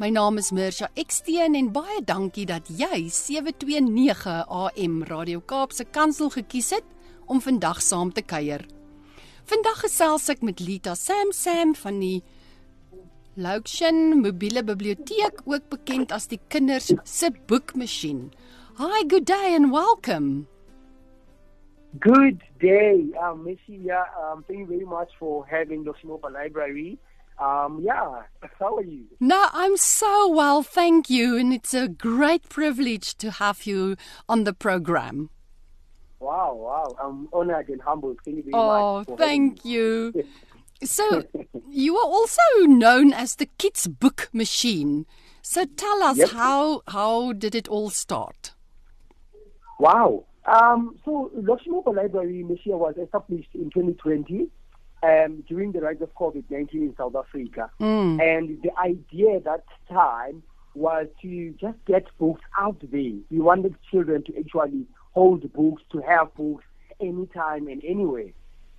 My naam is Mirsha Eksteen en baie dankie dat jy 729 AM Radio Kaapse Kansel gekies het om vandag saam te kuier. Vandag gesels ek met Lita Sam Sam van die Laukshin Mobiele Biblioteek, ook bekend as die kinders se boekmasjien. Hi, good day and welcome. Good day, um, Missy. Yeah, um, thank you very much for having the Mobile Library. Um, yeah, how are you? No, I'm so well, thank you, and it's a great privilege to have you on the program. Wow, wow. I'm honored and humbled. Thank you Oh, thank you. So, you are also known as the Kids Book Machine. So, tell us Yep. how how did it all start? Wow. Um, so, Mobile Library, Missy, was established in 2020 um, during the rise of COVID-19 in South Africa. Mm. And the idea at that time was to just get books out there. We wanted children to actually hold books, to have books anytime and anywhere.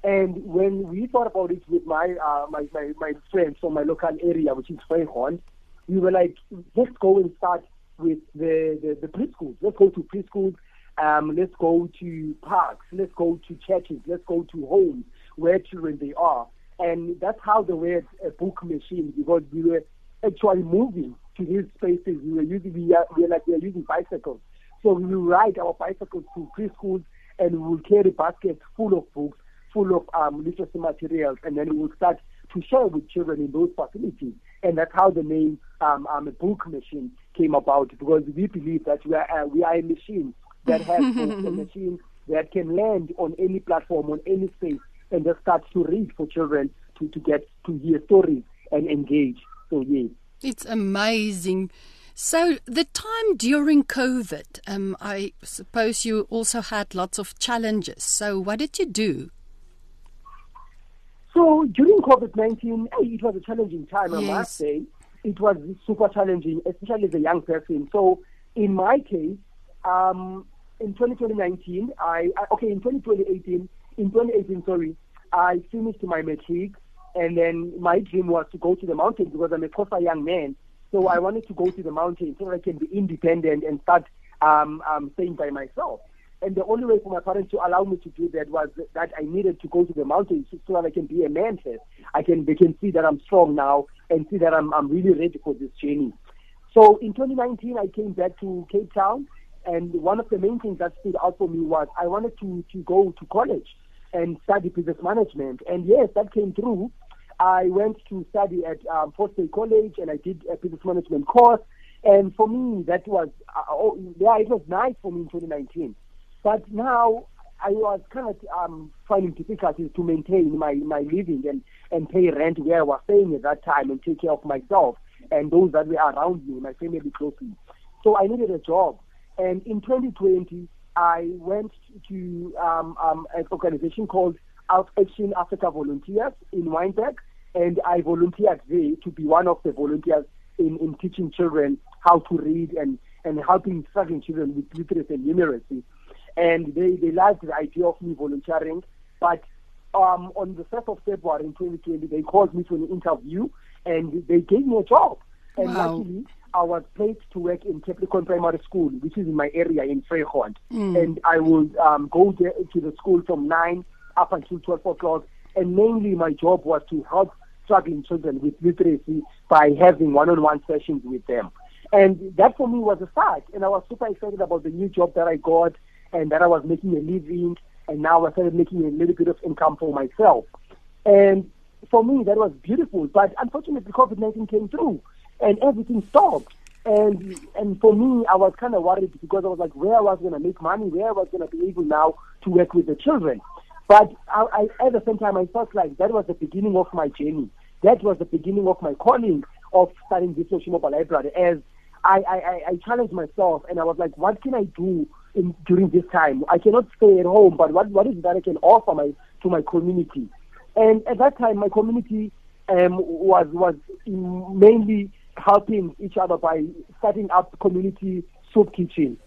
And when we thought about it with my uh, my, my, my friends from my local area, which is Vrygrond, we were like, let's go and start with the, the, the preschools. Let's go to preschools. Um, let's go to parks. Let's go to churches. Let's go to homes where children they are. And that's how the word uh, book machine, because we were actually moving to these spaces. We were using, we are, we are like we are using bicycles. So we will ride our bicycles to preschools and we will carry baskets full of books, full of um, literacy materials, and then we will start to share with children in those facilities. And that's how the name um, um, book machine came about because we believe that we are, uh, we are a machine that has books, a machine that can land on any platform, on any space, and just start to read for children to, to get to hear stories and engage. So, yes. It's amazing. So, the time during COVID, um, I suppose you also had lots of challenges. So, what did you do? So during COVID 19, it was a challenging time, I Yes. must say. It was super challenging, especially as a young person. So in my case, um, in 2019, I, I okay, in 2018, in 2018, sorry, I finished my matric, and then my dream was to go to the mountains because I'm a Xhosa young man. So I wanted to go to the mountains so I can be independent and start um, um, staying by myself. And the only way for my parents to allow me to do that was that I needed to go to the mountains so that I can be a man first. I can they can see that I'm strong now and see that I'm I'm really ready for this journey. So in 2019, I came back to Cape Town, and one of the main things that stood out for me was I wanted to to go to college and study business management. And yes, that came through. I went to study at um, Fort State College, and I did a business management course. And for me, that was uh, oh, yeah, it was nice for me in 2019. But now I was kind of um, finding difficulties to maintain my, my living and, and pay rent where I was staying at that time and take care of myself and those that were around me, my family closely. So I needed a job. And in 2020, I went to um, um, an organization called Out Action Africa Volunteers in Wynberg, and I volunteered there to be one of the volunteers in, in teaching children how to read and, and helping struggling children with literacy and numeracy and they, they liked the idea of me volunteering. But um, on the 1st of February in 2020, they called me to an interview and they gave me a job. And Wow. luckily, I was placed to work in Capricorn Primary School, which is in my area in Vrygrond. And I would um, go there to the school from 9 up until 12 o'clock. And mainly my job was to help struggling children with literacy by having one-on-one sessions with them. And that for me was a start. And I was super excited about the new job that I got and that I was making a living. And now I started making a little bit of income for myself. And for me, that was beautiful. But unfortunately, COVID 19 came through and everything stopped. And and for me, I was kind of worried because I was like, where I was going to make money, where I was going to be able now to work with the children. But I, I, at the same time, I felt like that was the beginning of my journey. That was the beginning of my calling of starting this mobile library as I, I, I challenged myself and I was like, what can I do in, during this time? I cannot stay at home, but what, what is that I can offer my, to my community? And at that time, my community um, was, was mainly helping each other by setting up community soup kitchen.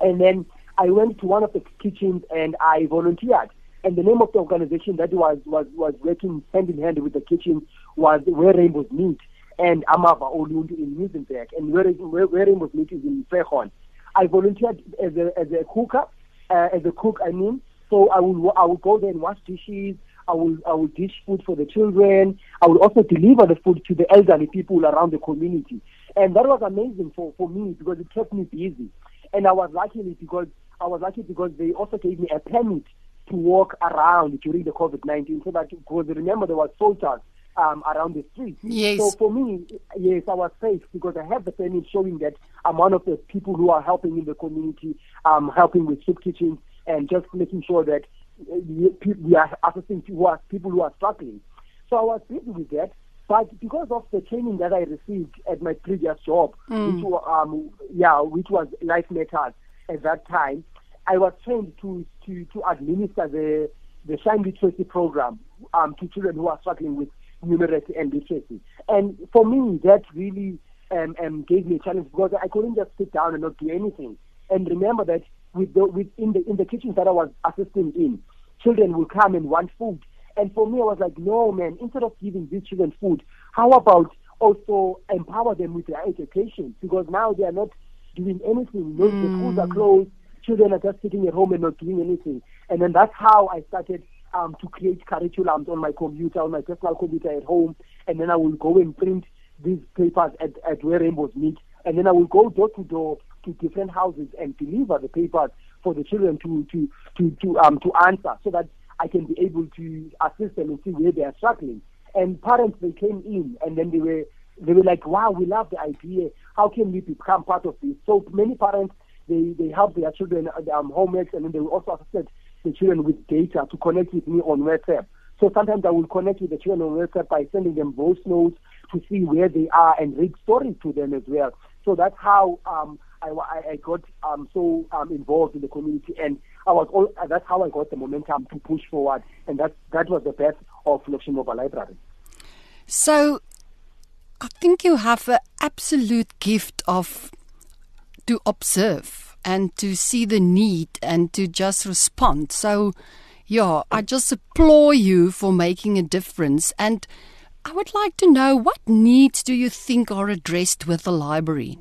And then I went to one of the kitchens and I volunteered. And the name of the organization that was, was, was working hand in hand with the kitchen was Where Rainbows Meet and Amava Olundu in Muizenberg. And Where, where, where Rainbows Meet is in Vrygrond. I volunteered as a, as a cooker, uh, as a cook, I mean. So I will, I will go there and wash dishes. I will, I will dish food for the children. I will also deliver the food to the elderly people around the community. And that was amazing for, for me because it kept me busy. And I was lucky because I was lucky because they also gave me a permit to walk around during the COVID-19 so that, because remember there were soldiers um, around the street. Yes. So for me, yes, I was safe because I have the permit showing that I'm one of the people who are helping in the community, um, helping with soup kitchens and just making sure that we are assisting people who are, people who are struggling. So I was busy with that. But because of the training that I received at my previous job, mm. which, um, yeah, which was Life Matters at that time, I was trained to, to, to administer the, the Shine Literacy program um, to children who are struggling with numeracy and literacy. And for me, that really um, um, gave me a challenge because I couldn't just sit down and not do anything. And remember that with the, with in the in the kitchens that I was assisting in, children will come and want food. And for me, I was like, no, man. Instead of giving these children food, how about also empower them with their education? Because now they are not doing anything. No, mm. The schools are closed children are just sitting at home and not doing anything. And then that's how I started um, to create curriculums on my computer, on my personal computer at home. And then I will go and print these papers at, at where rainbows meet. And then I will go door to door to different houses and deliver the papers for the children to to to to um to answer so that I can be able to assist them and see where they are struggling. And parents they came in and then they were they were like, Wow, we love the idea. How can we become part of this? So many parents they, they help their children um, homework and then they will also assist the children with data to connect with me on WhatsApp. So sometimes I will connect with the children on WhatsApp by sending them voice notes to see where they are and read stories to them as well. So that's how um, I, I got um, so um, involved in the community, and I was all, that's how I got the momentum to push forward, and that that was the best of Loxion Library. So, I think you have an absolute gift of to observe and to see the need and to just respond. So, yeah, I just applaud you for making a difference. And I would like to know what needs do you think are addressed with the library?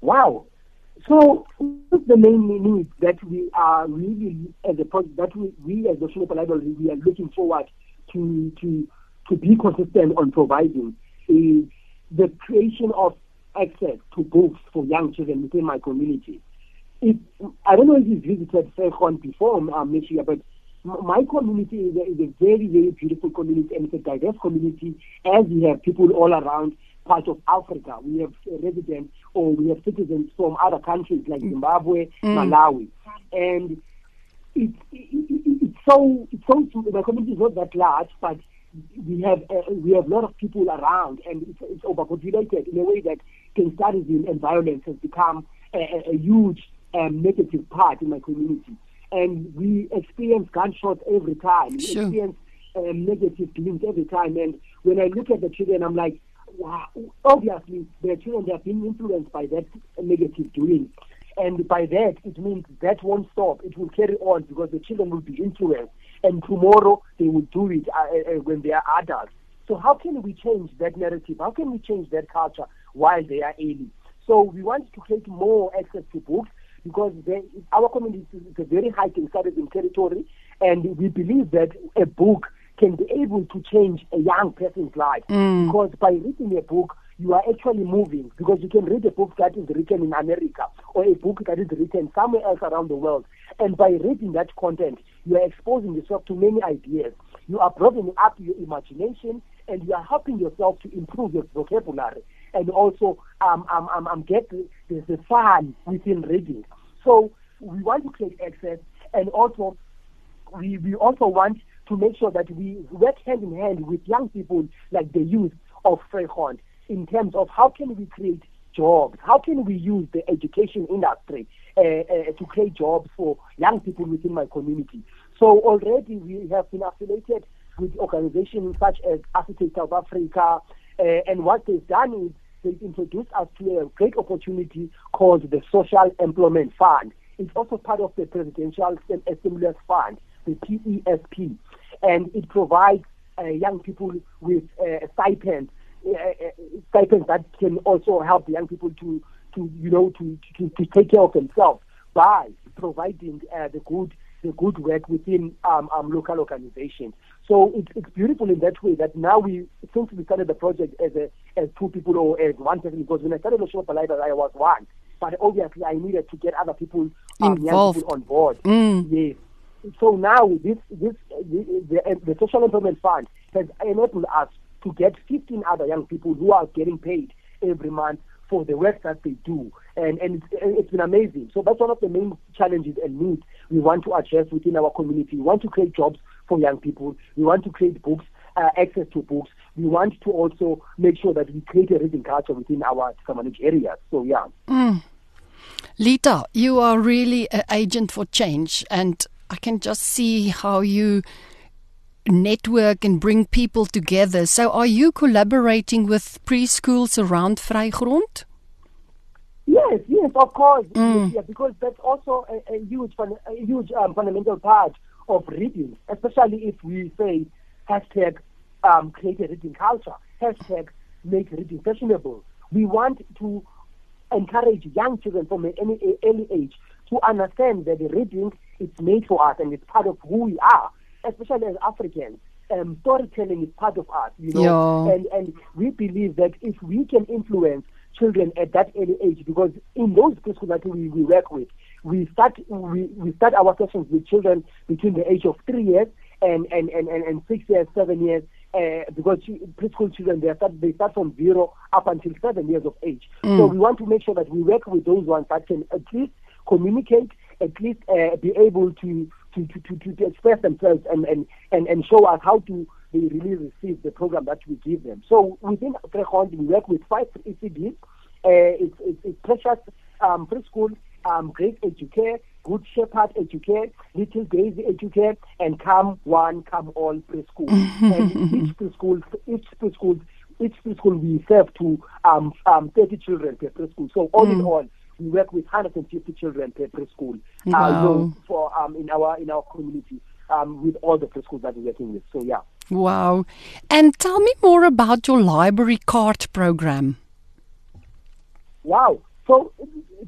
Wow. So, the main need that we are really, as a that we, we as the Singapore Library, we are looking forward to, to, to be consistent on providing is the creation of access to books for young children within my community. It, I don't know if you've visited Vrygrond before, um, year, but my community is a, is a, very, very beautiful community and it's a diverse community as we have people all around parts of Africa. We have residents or we have citizens from other countries like mm. Zimbabwe, mm. Malawi. And it, it, it, it's so, it's so, my community is not that large, but we have uh, we have a lot of people around, and it's, it's overpopulated in a way that gangsterism and violence has become a, a, a huge um, negative part in my community. And we experience gunshots every time. We sure. experience um, negative feelings every time. And when I look at the children, I'm like, obviously, the children they being influenced by that negative doing. And by that, it means that won't stop. It will carry on because the children will be influenced and tomorrow they will do it uh, uh, uh, when they are adults. So how can we change that narrative? How can we change that culture while they are ailing? So we want to create more access to books because they, our community is a very high in territory, and we believe that a book can be able to change a young person's life. Mm. Because by reading a book, you are actually moving because you can read a book that is written in America or a book that is written somewhere else around the world. And by reading that content, you are exposing yourself to many ideas. You are broadening up your imagination and you are helping yourself to improve your vocabulary and also um, um, um, um, get the, the, the fun within reading. So we want to create access and also we, we also want to make sure that we work hand in hand with young people like the youth of Vrygrond in terms of how can we create jobs. How can we use the education industry uh, uh, to create jobs for young people within my community? So already we have been affiliated with organizations such as Associate South Africa, uh, and what they've done is they've introduced us to a great opportunity called the Social Employment Fund. It's also part of the Presidential Stimulus Fund, the PESP, and it provides uh, young people with uh, stipends, uh, stipends that can also help the young people to, to you know, to, to, to take care of themselves by providing uh, the good the good work within um, um, local organizations. So it, it's beautiful in that way that now we, since we started the project as a, as two people or as one person, because when I started the Shop Library, I was one. But obviously, I needed to get other people, um, young people on board. Mm. Yes. So now this this the, the, the social employment fund has enabled us to get 15 other young people who are getting paid every month for the work that they do. And, and it's, it's been amazing. So that's one of the main challenges and needs we want to address within our community. We want to create jobs for young people. We want to create books, uh, access to books. We want to also make sure that we create a reading culture within our Kamanich areas. So, yeah. Mm. Litha, you are really an agent for change, and I can just see how you network and bring people together. So, are you collaborating with preschools around Vrygrond? Yes, yes, of course. Mm. Yeah, because that's also a, a huge, a huge um, fundamental part of reading, especially if we say hashtag um, create a reading culture, hashtag make reading fashionable. We want to encourage young children from an early age to understand that reading is made for us and it's part of who we are, especially as Africans. Um, storytelling is part of us, you know, yeah. and and we believe that if we can influence children at that early age, because in those preschools that we, we work with, we start we, we start our sessions with children between the age of three years and and and, and, and six years, seven years, uh, because preschool children they start they start from zero up until seven years of age. Mm. So we want to make sure that we work with those ones that can at least communicate, at least uh, be able to to, to, to, to express themselves and, and, and, and show us how to they really receive the program that we give them. So within Vrygrond, we work with five ECDs. Uh, it's, it's, it's Precious um, Preschool, um, Great Educare, Good Shepherd Educare, Little Daisy Educare, and Come One, Come All Preschool. and each preschool, each preschool, each preschool we serve to um, um, 30 children per preschool. So all mm. in all, we work with 150 children per preschool. Wow. Uh, so for um, in our in our community um, with all the preschools that we're working with. So yeah. Wow. And tell me more about your library card program. Wow. So,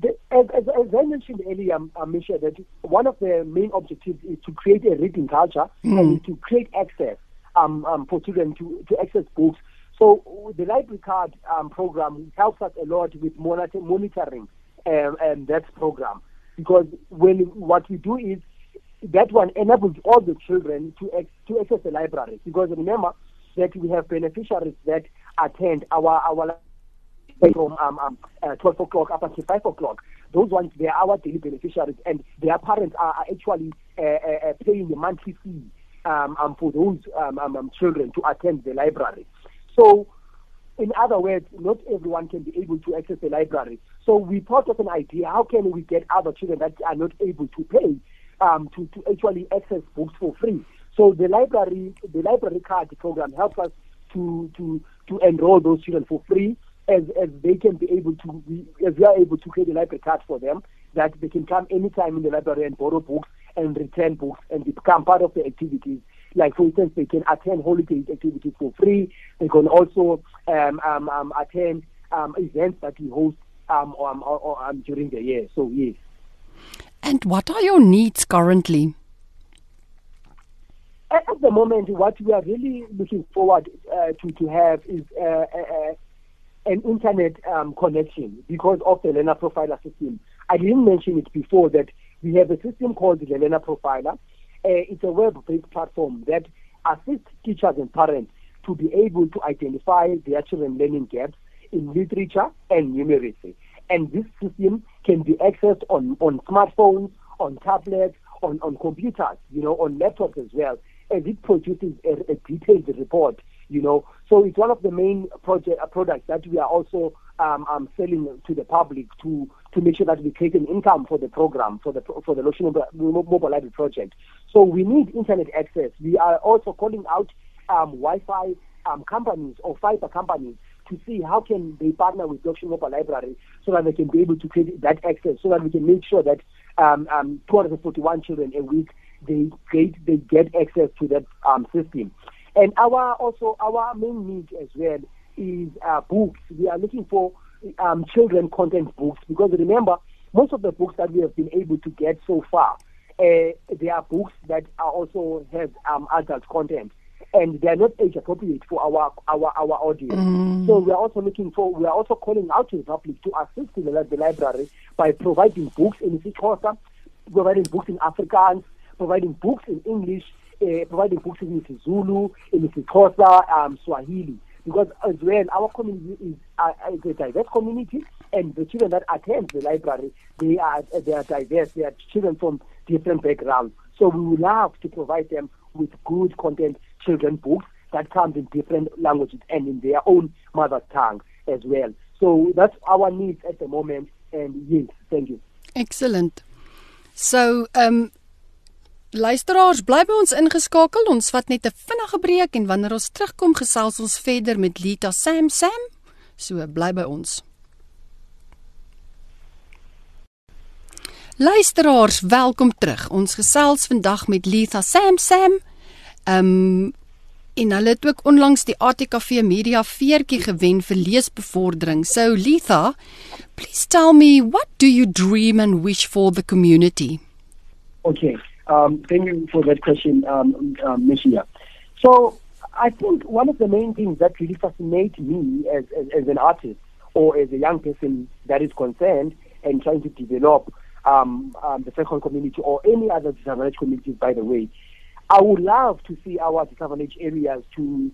the, as, as, as, I mentioned earlier, um, Misha, that one of the main objectives is to create a reading culture mm. and to create access um, um, for children to, to access books. So, the library card um, program helps us a lot with monitor, monitoring um, um, that program because when what we do is that one enables all the children to ex- to access the library because remember that we have beneficiaries that attend our our from um, um, uh, 12 o'clock up until 5 o'clock. Those ones, they are our daily beneficiaries, and their parents are, are actually uh, uh, paying the monthly fee um, um, for those um, um, um, children to attend the library. So, in other words, not everyone can be able to access the library. So, we thought of an idea how can we get other children that are not able to pay um, to, to actually access books for free? So, the library, the library card program helps us to, to, to enroll those children for free as, as they can be able to, as we are able to create a library card for them, that they can come anytime in the library and borrow books and return books and become part of the activities. Like, for instance, they can attend holiday activities for free. They can also um, um, um, attend um, events that we host um, um, um, during the year. So, yes. And what are your needs currently? At, the moment, what we are really looking forward uh, to, to have is uh, uh, an internet um, connection because of the learner profiler system. I didn't mention it before that we have a system called the learner profiler. Uh, it's a web-based platform that assists teachers and parents to be able to identify their children learning gaps in literature and numeracy. And this system can be accessed on, on smartphones, on tablets, on, on computers, you know, on laptops as well, as it produces a, a detailed report you know. So it's one of the main project uh, products that we are also um, um, selling to the public to to make sure that we create an income for the program for the for the Loxion Mobile Library project. So we need internet access. We are also calling out um, Wi-Fi um, companies or fiber companies to see how can they partner with Mobile Library so that they can be able to create that access so that we can make sure that um, um, 241 children a week they get they get access to that um, system. And our also our main need as well is uh, books. We are looking for um, children content books because remember most of the books that we have been able to get so far, uh, they are books that are also have um, adult content and they are not age appropriate for our our our audience. Mm. So we are also looking for we are also calling out to the public to assist the, the library by providing books in isiXhosa, providing books in Afrikaans, providing books in English, uh, providing books in Zulu, in isiXhosa, um, Swahili. Because as well, our community is, uh, is a diverse community, and the children that attend the library, they are they are diverse. They are children from different backgrounds. So we would love to provide them with good content children books that comes in different languages and in their own mother tongue as well. So that's our needs at the moment. And yes, thank you. Excellent. So, um luisteraars, bly by ons ingeskakel. Ons vat net 'n vinnige breek en wanneer ons terugkom gesels ons verder met Lita Sam Sam. So bly by ons. Luisteraars, welkom terug. Ons gesels vandag met Lita Sam Sam. Ehm um, en hulle het ook onlangs die ATKV Media veertjie gewen vir leesbevordering. So Litha, please tell me what do you dream and wish for the community? Okay. Um thank you for that question um um Mishia. So I think one of the main things that really fascinates me as, as as an artist or as a young person that is concerned and trying to develop um, um the second community or any other disadvantaged communities by the way I would love to see our disadvantaged areas to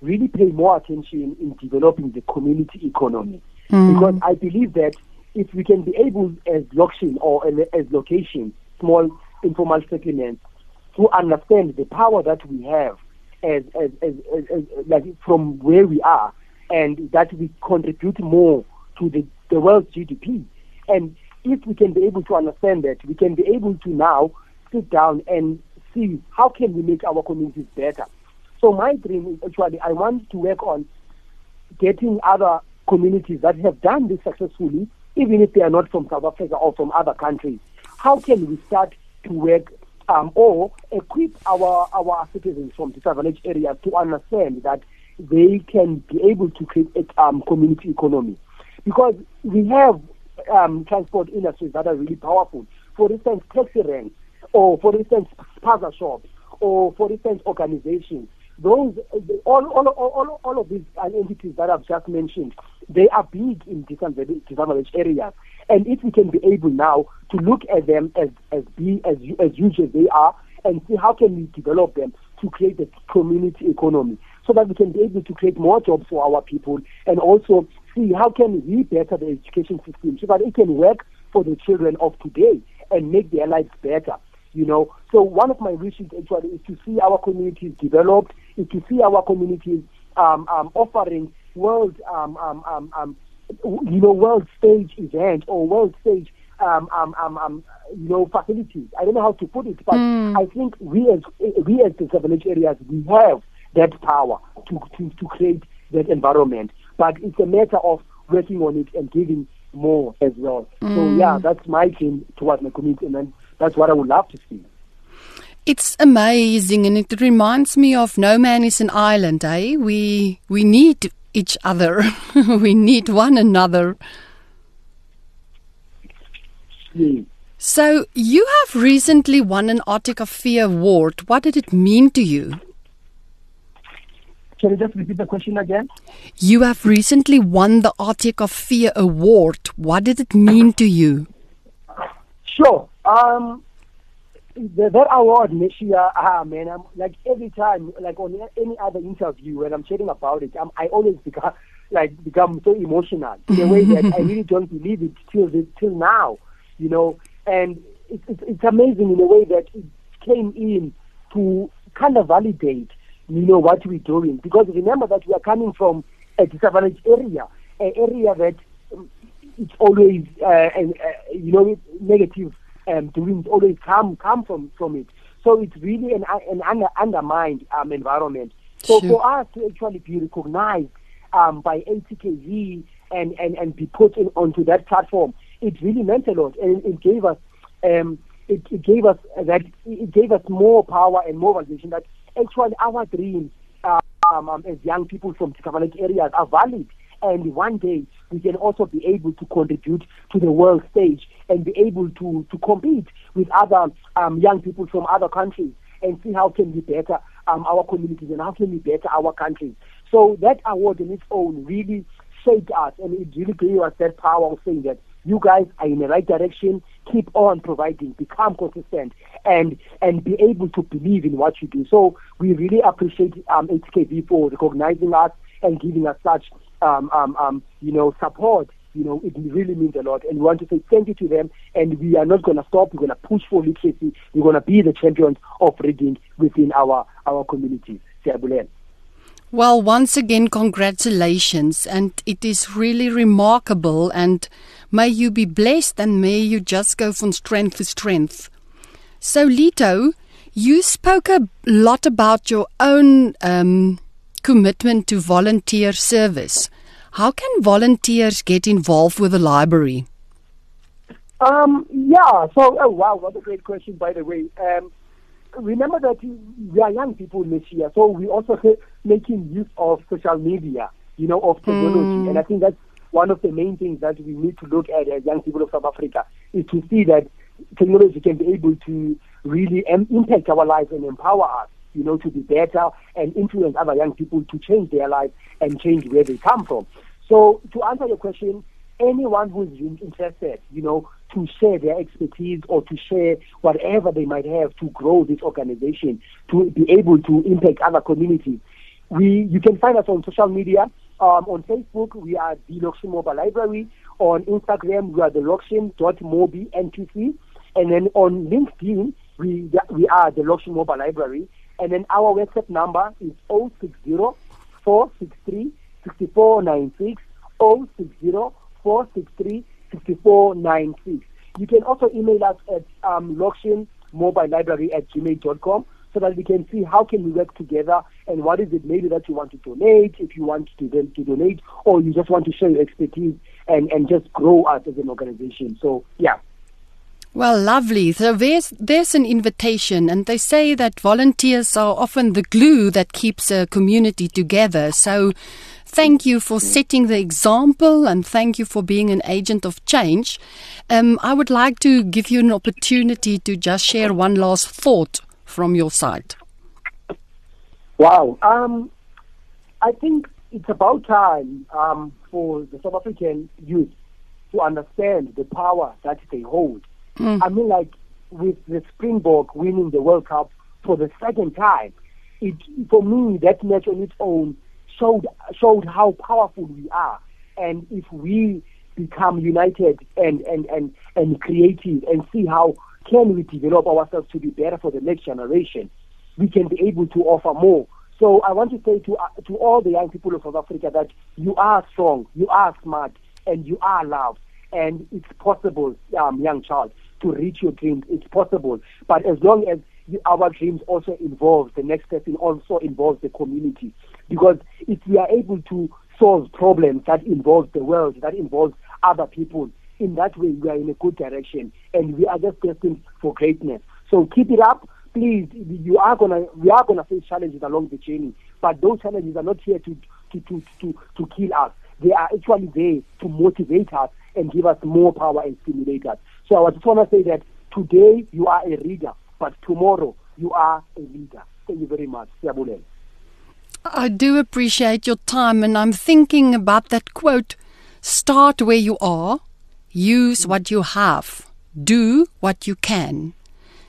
really pay more attention in developing the community economy. Mm. Because I believe that if we can be able, as location or as location, small informal settlements, to understand the power that we have as, as, as, as, as like from where we are, and that we contribute more to the, the world's GDP. And if we can be able to understand that, we can be able to now sit down and see how can we make our communities better. So my dream is actually I want to work on getting other communities that have done this successfully, even if they are not from South Africa or from other countries. How can we start to work um, or equip our our citizens from disadvantaged areas to understand that they can be able to create a um, community economy? Because we have um, transport industries that are really powerful. For instance, taxi ranks or for instance, spaza shops, or for instance, organizations. Those, all, all, all, all of these entities that I've just mentioned, they are big in disadvantaged areas. And if we can be able now to look at them as, as, be, as, as huge as they are and see how can we develop them to create a community economy so that we can be able to create more jobs for our people and also see how can we better the education system so that it can work for the children of today and make their lives better you know. So one of my wishes actually is to see our communities developed, is to see our communities um, um, offering world, um, um, um, um, you know, world stage event or world stage, um, um, um, um, you know, facilities. I don't know how to put it, but mm. I think we as we as the village areas we have that power to, to to create that environment. But it's a matter of working on it and giving more as well. Mm. So yeah, that's my dream towards my community, and then that's what I would love to see. It's amazing and it reminds me of no man is an island, eh? We we need each other. we need one another. Yes. So you have recently won an ATKV award. What did it mean to you? Can you just repeat the question again? You have recently won the ATKV award. What did it mean to you? Sure. Um, the, that award next year, ah man, I'm like every time, like on any other interview when I'm chatting about it, I'm, I always become like become so emotional in a way that I really don't believe it till till now, you know. And it's, it's it's amazing in a way that it came in to kind of validate, you know, what we're doing. Because remember that we are coming from a disadvantaged area, an area that um, it's always, uh, and, uh, you know, negative um, doings always come come from from it. So it's really an, an under, undermined um, environment. So Sure. for us to actually be recognized um, by ATKV and, and, and be put in, onto that platform, it really meant a lot, and it gave us um, it, it gave us that it gave us more power and more validation that actually our dreams um, um, as young people from disadvantaged areas are valid. And one day we can also be able to contribute to the world stage and be able to, to compete with other um, young people from other countries and see how can we better um, our communities and how can we better our countries. So that award in its own really shaped us and it really gave us that power of saying that you guys are in the right direction. Keep on providing, become consistent, and and be able to believe in what you do. So we really appreciate um, ATKV for recognizing us and giving us such um, um, um, you know support. You know, it really means a lot, and we want to say thank you to them. And we are not going to stop. We're going to push for literacy. We're going to be the champions of reading within our our communities. Well, once again, congratulations. And it is really remarkable. And may you be blessed and may you just go from strength to strength. So, Lito, you spoke a lot about your own um, commitment to volunteer service. How can volunteers get involved with the library? Um, yeah, so, oh wow, what a great question, by the way. Um, remember that we are young people this year, so we also making use of social media, you know, of technology. And I think that's one of the main things that we need to look at as young people of South Africa is to see that technology can be able to really um, impact our lives and empower us, you know, to be better and influence other young people to change their life and change where they come from. So to answer your question, anyone who is interested, you know, to share their expertise or to share whatever they might have to grow this organization, to be able to impact other communities. We, you can find us on social media. Um, on Facebook, we are the Loxion Mobile Library. On Instagram, we are the Loxion.mobi. And then on LinkedIn, we, we are the Loxion Mobile Library. And then our WhatsApp number is 060 463 6496 060 463 6496. You can also email us at um, Library at gmail.com so that we can see how can we work together and what is it maybe that you want to donate, if you want to, then to donate, or you just want to share your expertise and, and just grow us as an organization. So, yeah. Well, lovely. So there's there's an invitation, and they say that volunteers are often the glue that keeps a community together. So, thank you for setting the example, and thank you for being an agent of change. Um, I would like to give you an opportunity to just share one last thought from your side. Wow. Um, I think it's about time um, for the South African youth to understand the power that they hold. Mm. I mean, like with the Springbok winning the World Cup for the second time, it for me that match on its own showed showed how powerful we are, and if we become united and and and and creative and see how can we develop ourselves to be better for the next generation, we can be able to offer more. So I want to say to uh, to all the young people of South Africa that you are strong, you are smart, and you are loved, and it's possible, um, young child, to reach your dreams. It's possible, but as long as you, our dreams also involve the next person, also involves the community, because if we are able to solve problems that involve the world, that involves other people, in that way we are in a good direction, and we are just destined for greatness. So keep it up please, you are gonna we are gonna face challenges along the journey, but those challenges are not here to to to to, to kill us. They are actually there to motivate us and give us more power and stimulate us. So I just want to say that today you are a reader, but tomorrow you are a leader. Thank you very much. I do appreciate your time, and I'm thinking about that quote start where you are, use what you have, do what you can.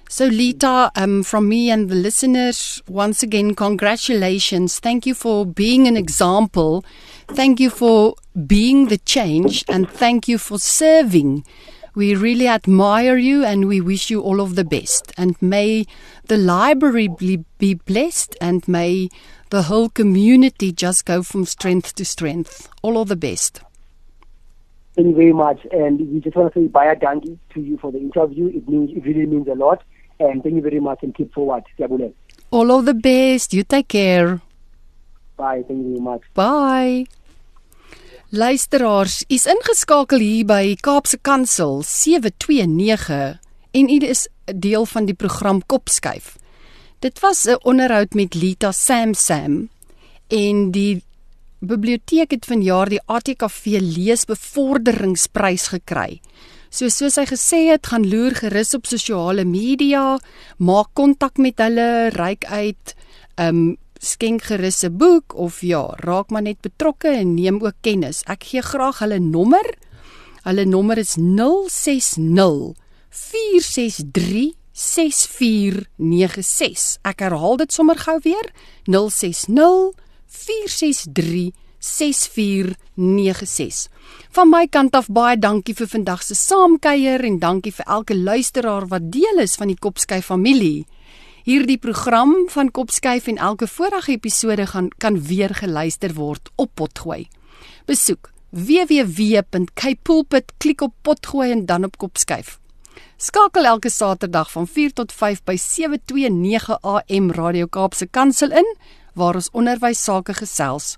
So, Litha, um, from me and the listeners, once again, congratulations. Thank you for being an example. Thank you for being the change. And thank you for serving We really admire you and we wish you all of the best. And may the library be, blessed and may the whole community just go from strength to strength. All of the best. Thank you very much. And we just want to say bye danki to you for the interview. It means it really means a lot. And thank you very much and keep forward. Siyabonga. All of the best. You take care. Bye. Thank you very much. Bye. Luisteraars, is ingeskakel hier by Kaapse Kansel 729 en u is deel van die program Kopskuif. Dit was 'n onderhoud met Lita Samsam en die biblioteek het vanjaar die ATKV leesbevorderingsprys gekry. So soos hy gesê het, gaan loer gerus op sosiale media, maak kontak met hulle, reik uit, ehm um, skenk gerus 'n boek of ja, raak maar net betrokke en neem ook kennis. Ek gee graag hulle nommer. Hulle nommer is 060 463 6496. Ek herhaal dit sommer gou weer. 060 463 6496. Van my kant af baie dankie vir vandag se saamkuier en dankie vir elke luisteraar wat deel is van die Kopsky familie. Hierdie program van Kopskyf en elke vorige episode gaan kan weer geluister word op Potgooi. Besoek www.kpulpit klik op Potgooi en dan op Kopskyf. Skakel elke Saterdag van 4 tot 5 by 729 AM Radio Kaapse Kansel in waar ons onderwys sake gesels.